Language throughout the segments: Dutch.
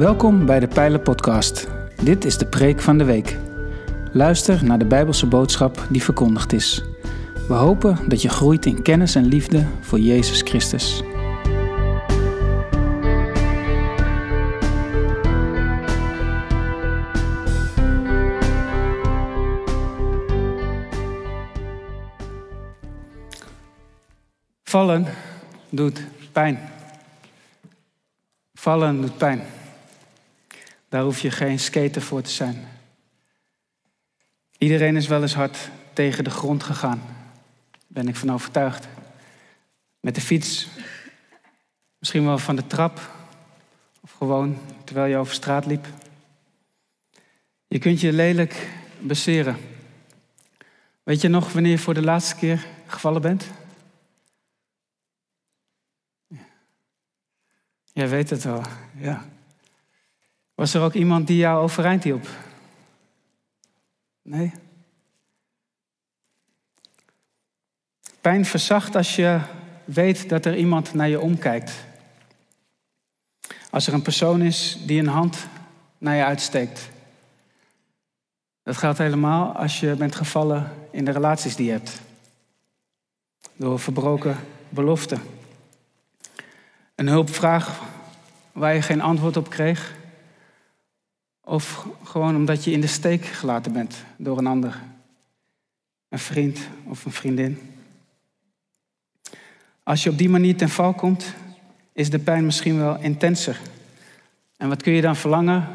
Welkom bij de Pijlen Podcast. Dit is de preek van de week. Luister naar de Bijbelse boodschap die verkondigd is. We hopen dat je groeit in kennis en liefde voor Jezus Christus. Vallen doet pijn. Vallen doet pijn. Daar hoef je geen skater voor te zijn. Iedereen is wel eens hard tegen de grond gegaan. Daar ben ik van overtuigd. Met de fiets. Misschien wel van de trap. Of gewoon terwijl je over straat liep. Je kunt je lelijk baseren. Weet je nog wanneer je voor de laatste keer gevallen bent? Jij weet het wel, ja. Was er ook iemand die jou overeind hielp? Nee? Pijn verzacht als je weet dat er iemand naar je omkijkt. Als er een persoon is die een hand naar je uitsteekt. Dat geldt helemaal als je bent gevallen in de relaties die je hebt. Door verbroken beloften. Een hulpvraag waar je geen antwoord op kreeg. Of gewoon omdat je in de steek gelaten bent door een ander. Een vriend of een vriendin. Als je op die manier ten val komt, is de pijn misschien wel intenser. En wat kun je dan verlangen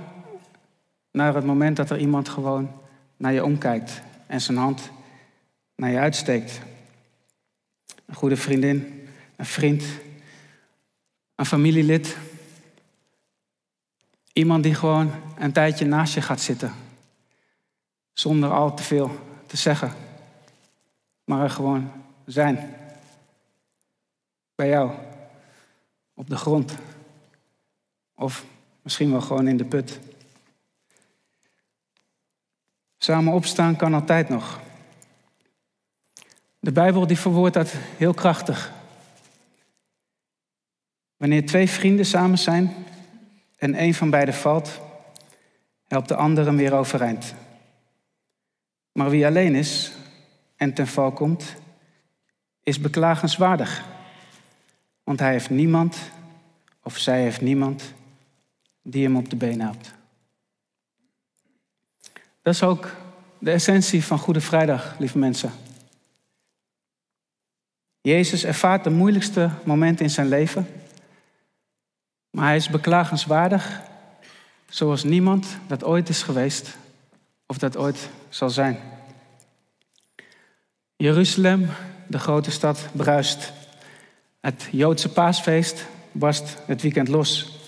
naar het moment dat er iemand gewoon naar je omkijkt en zijn hand naar je uitsteekt? Een goede vriendin, een vriend, een familielid. Iemand die gewoon een tijdje naast je gaat zitten. Zonder al te veel te zeggen. Maar er gewoon zijn. Bij jou. Op de grond. Of misschien wel gewoon in de put. Samen opstaan kan altijd nog. De Bijbel die verwoordt dat heel krachtig. Wanneer twee vrienden samen zijn en een van beiden valt, helpt de andere hem weer overeind. Maar wie alleen is en ten val komt, is beklagenswaardig. Want hij heeft niemand, of zij heeft niemand, die hem op de been helpt. Dat is ook de essentie van Goede Vrijdag, lieve mensen. Jezus ervaart de moeilijkste momenten in zijn leven maar hij is beklagenswaardig, zoals niemand dat ooit is geweest of dat ooit zal zijn. Jeruzalem, de grote stad, bruist. Het Joodse paasfeest barst het weekend los.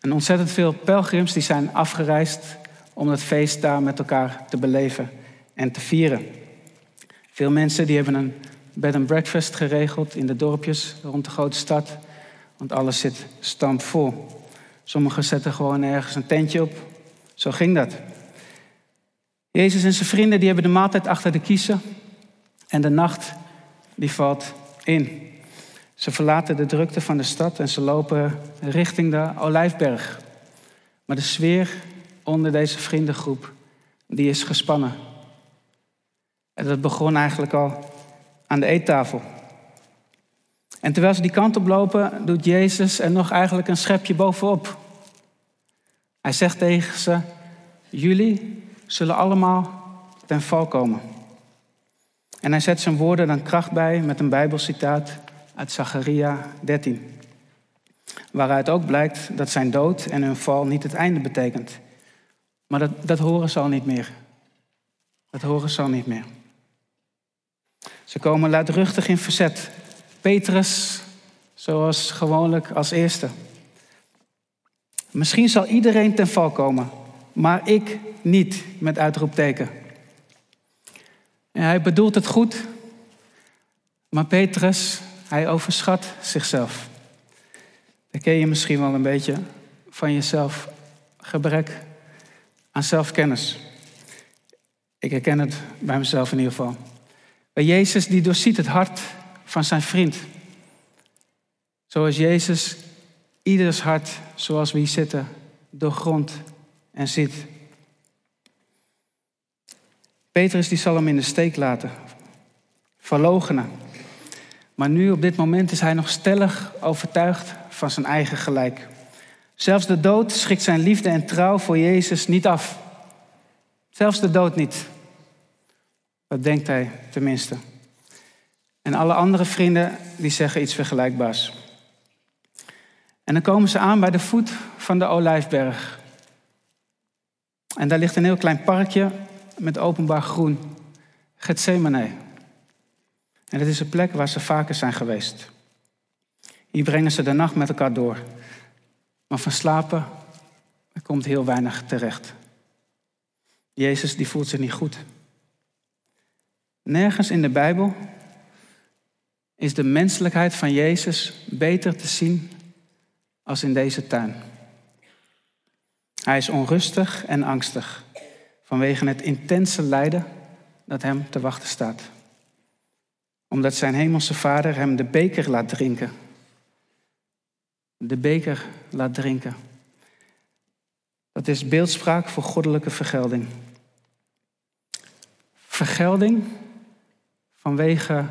En ontzettend veel pelgrims die zijn afgereisd om het feest daar met elkaar te beleven en te vieren. Veel mensen die hebben een bed and breakfast geregeld in de dorpjes rond de grote stad. Want alles zit stampvol. Sommigen zetten gewoon ergens een tentje op. Zo ging dat. Jezus en zijn vrienden die hebben de maaltijd achter de kiezen. En de nacht die valt in. Ze verlaten de drukte van de stad en ze lopen richting de Olijfberg. Maar de sfeer onder deze vriendengroep die is gespannen. En dat begon eigenlijk al aan de eettafel. En terwijl ze die kant op lopen, doet Jezus er nog eigenlijk een schepje bovenop. Hij zegt tegen ze: Jullie zullen allemaal ten val komen. En hij zet zijn woorden dan kracht bij met een Bijbelcitaat uit Zacharia 13. Waaruit ook blijkt dat zijn dood en hun val niet het einde betekent. Maar dat, dat horen ze al niet meer. Dat horen ze al niet meer. Ze komen luidruchtig in verzet Petrus, zoals gewoonlijk als eerste. Misschien zal iedereen ten val komen, maar ik niet, met uitroepteken. En hij bedoelt het goed, maar Petrus, hij overschat zichzelf. Dat ken je misschien wel een beetje van jezelf. Gebrek aan zelfkennis. Ik herken het bij mezelf in ieder geval. Bij Jezus die doorziet het hart van zijn vriend. Zoals Jezus ieders hart, zoals we hier zitten, doorgrondt en ziet. Petrus die zal hem in de steek laten, verlogenen. Maar nu op dit moment is hij nog stellig overtuigd van zijn eigen gelijk. Zelfs de dood schrikt zijn liefde en trouw voor Jezus niet af. Zelfs de dood niet. Dat denkt hij tenminste. En alle andere vrienden die zeggen iets vergelijkbaars. En dan komen ze aan bij de voet van de Olijfberg. En daar ligt een heel klein parkje met openbaar groen. Gethsemane. En het is een plek waar ze vaker zijn geweest. Hier brengen ze de nacht met elkaar door. Maar van slapen er komt heel weinig terecht. Jezus die voelt zich niet goed. Nergens in de Bijbel is de menselijkheid van Jezus beter te zien als in deze tuin. Hij is onrustig en angstig vanwege het intense lijden dat hem te wachten staat. Omdat zijn hemelse vader hem de beker laat drinken. De beker laat drinken. Dat is beeldspraak voor goddelijke vergelding. Vergelding vanwege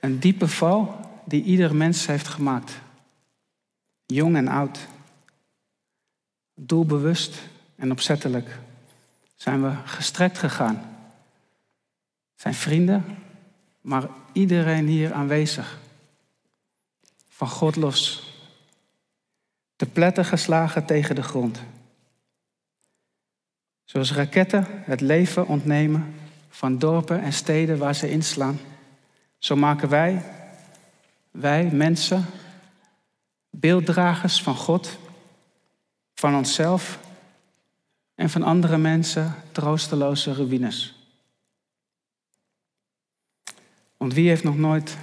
een diepe val die ieder mens heeft gemaakt. Jong en oud. Doelbewust en opzettelijk zijn we gestrekt gegaan. Zijn vrienden, maar iedereen hier aanwezig. Van God los. Te pletten geslagen tegen de grond. Zoals raketten het leven ontnemen van dorpen en steden waar ze inslaan. Zo maken wij, wij mensen, beelddragers van God, van onszelf en van andere mensen troosteloze ruïnes. Want wie heeft nog nooit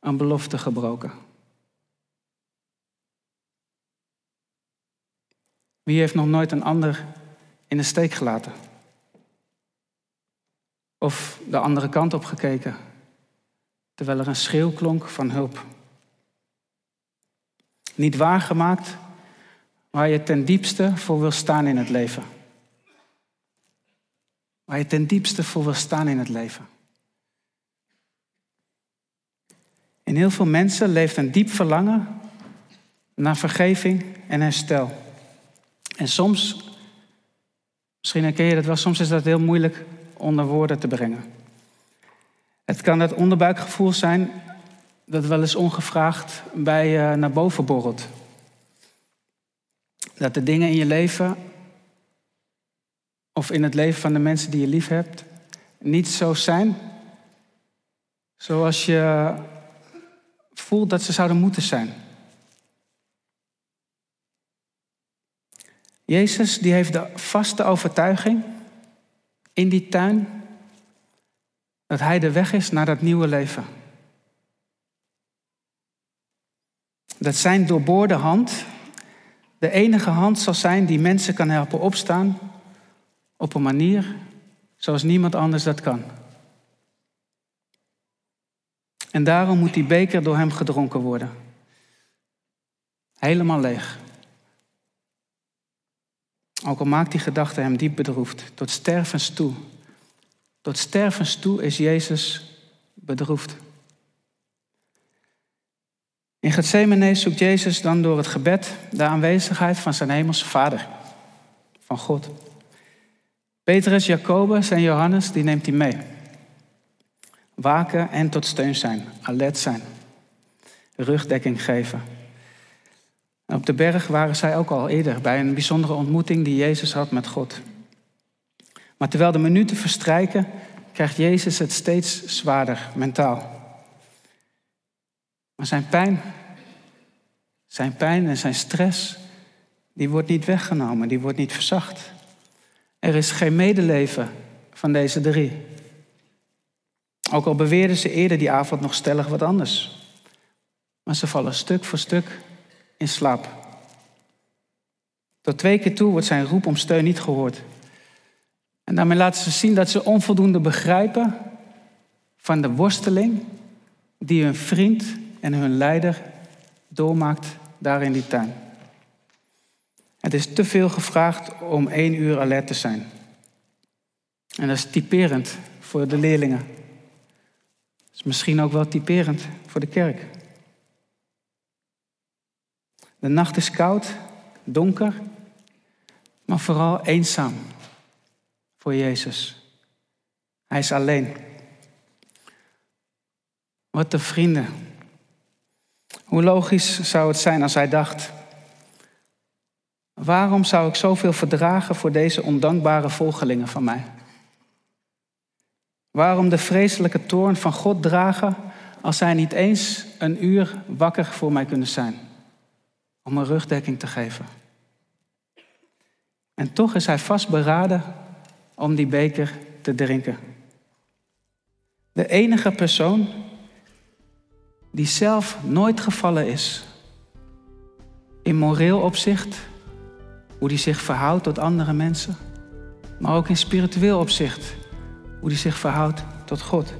een belofte gebroken? Wie heeft nog nooit een ander in de steek gelaten? Of de andere kant op gekeken, terwijl er een schreeuw klonk van hulp? Niet waargemaakt waar je ten diepste voor wil staan in het leven. Waar je ten diepste voor wil staan in het leven. In heel veel mensen leeft een diep verlangen naar vergeving en herstel. En soms, misschien herken je dat wel, soms is dat heel moeilijk onder woorden te brengen. Het kan het onderbuikgevoel zijn dat wel eens ongevraagd bij je naar boven borrelt. Dat de dingen in je leven of in het leven van de mensen die je lief hebt niet zo zijn zoals je voelt dat ze zouden moeten zijn. Jezus die heeft de vaste overtuiging in die tuin dat hij de weg is naar dat nieuwe leven. Dat zijn doorboorde hand de enige hand zal zijn die mensen kan helpen opstaan op een manier zoals niemand anders dat kan. En daarom moet die beker door hem gedronken worden. Helemaal leeg. Ook al maakt die gedachte hem diep bedroefd, tot stervens toe. Tot stervens toe is Jezus bedroefd. In Gethsemane zoekt Jezus dan door het gebed de aanwezigheid van zijn hemelse Vader, van God. Petrus, Jacobus en Johannes, die neemt hij mee. Waken en tot steun zijn, alert zijn, rugdekking geven. op de berg waren zij ook al eerder bij een bijzondere ontmoeting die Jezus had met God. Maar terwijl de minuten verstrijken, krijgt Jezus het steeds zwaarder mentaal. Maar zijn pijn, zijn pijn en zijn stress, die wordt niet weggenomen, die wordt niet verzacht. Er is geen medeleven van deze drie. Ook al beweerden ze eerder die avond nog stellig wat anders. Maar ze vallen stuk voor stuk in slaap. Tot twee keer toe wordt zijn roep om steun niet gehoord. En daarmee laten ze zien dat ze onvoldoende begrijpen van de worsteling die hun vriend en hun leider doormaakt daar in die tuin. Het is te veel gevraagd om één uur alert te zijn. En dat is typerend voor de leerlingen. Is misschien ook wel typerend voor de kerk. De nacht is koud, donker, maar vooral eenzaam voor Jezus. Hij is alleen. Wat de vrienden. Hoe logisch zou het zijn als hij dacht: waarom zou ik zoveel verdragen voor deze ondankbare volgelingen van mij? Waarom de vreselijke toorn van God dragen als zij niet eens een uur wakker voor mij kunnen zijn? Om een rugdekking te geven. En toch is hij vastberaden om die beker te drinken. De enige persoon die zelf nooit gevallen is. In moreel opzicht, hoe die zich verhoudt tot andere mensen, maar ook in spiritueel opzicht, hoe die zich verhoudt tot God.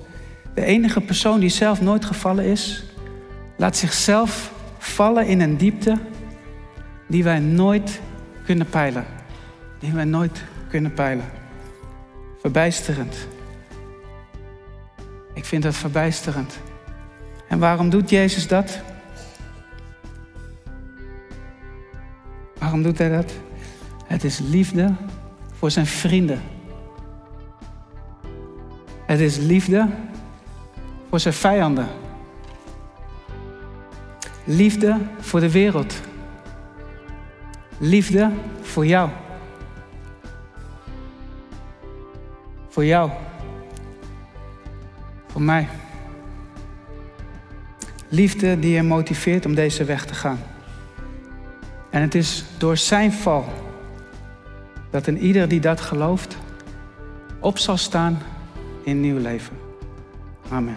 De enige persoon die zelf nooit gevallen is, laat zichzelf vallen in een diepte die wij nooit kunnen peilen. Die wij nooit kunnen peilen. Verbijsterend. Ik vind dat verbijsterend. En waarom doet Jezus dat? Waarom doet hij dat? Het is liefde voor zijn vrienden. Het is liefde voor zijn vijanden. Liefde voor de wereld. Liefde voor jou. Voor jou. Voor mij. Liefde die je motiveert om deze weg te gaan. En het is door zijn val dat een ieder die dat gelooft op zal staan in nieuw leven. Amen.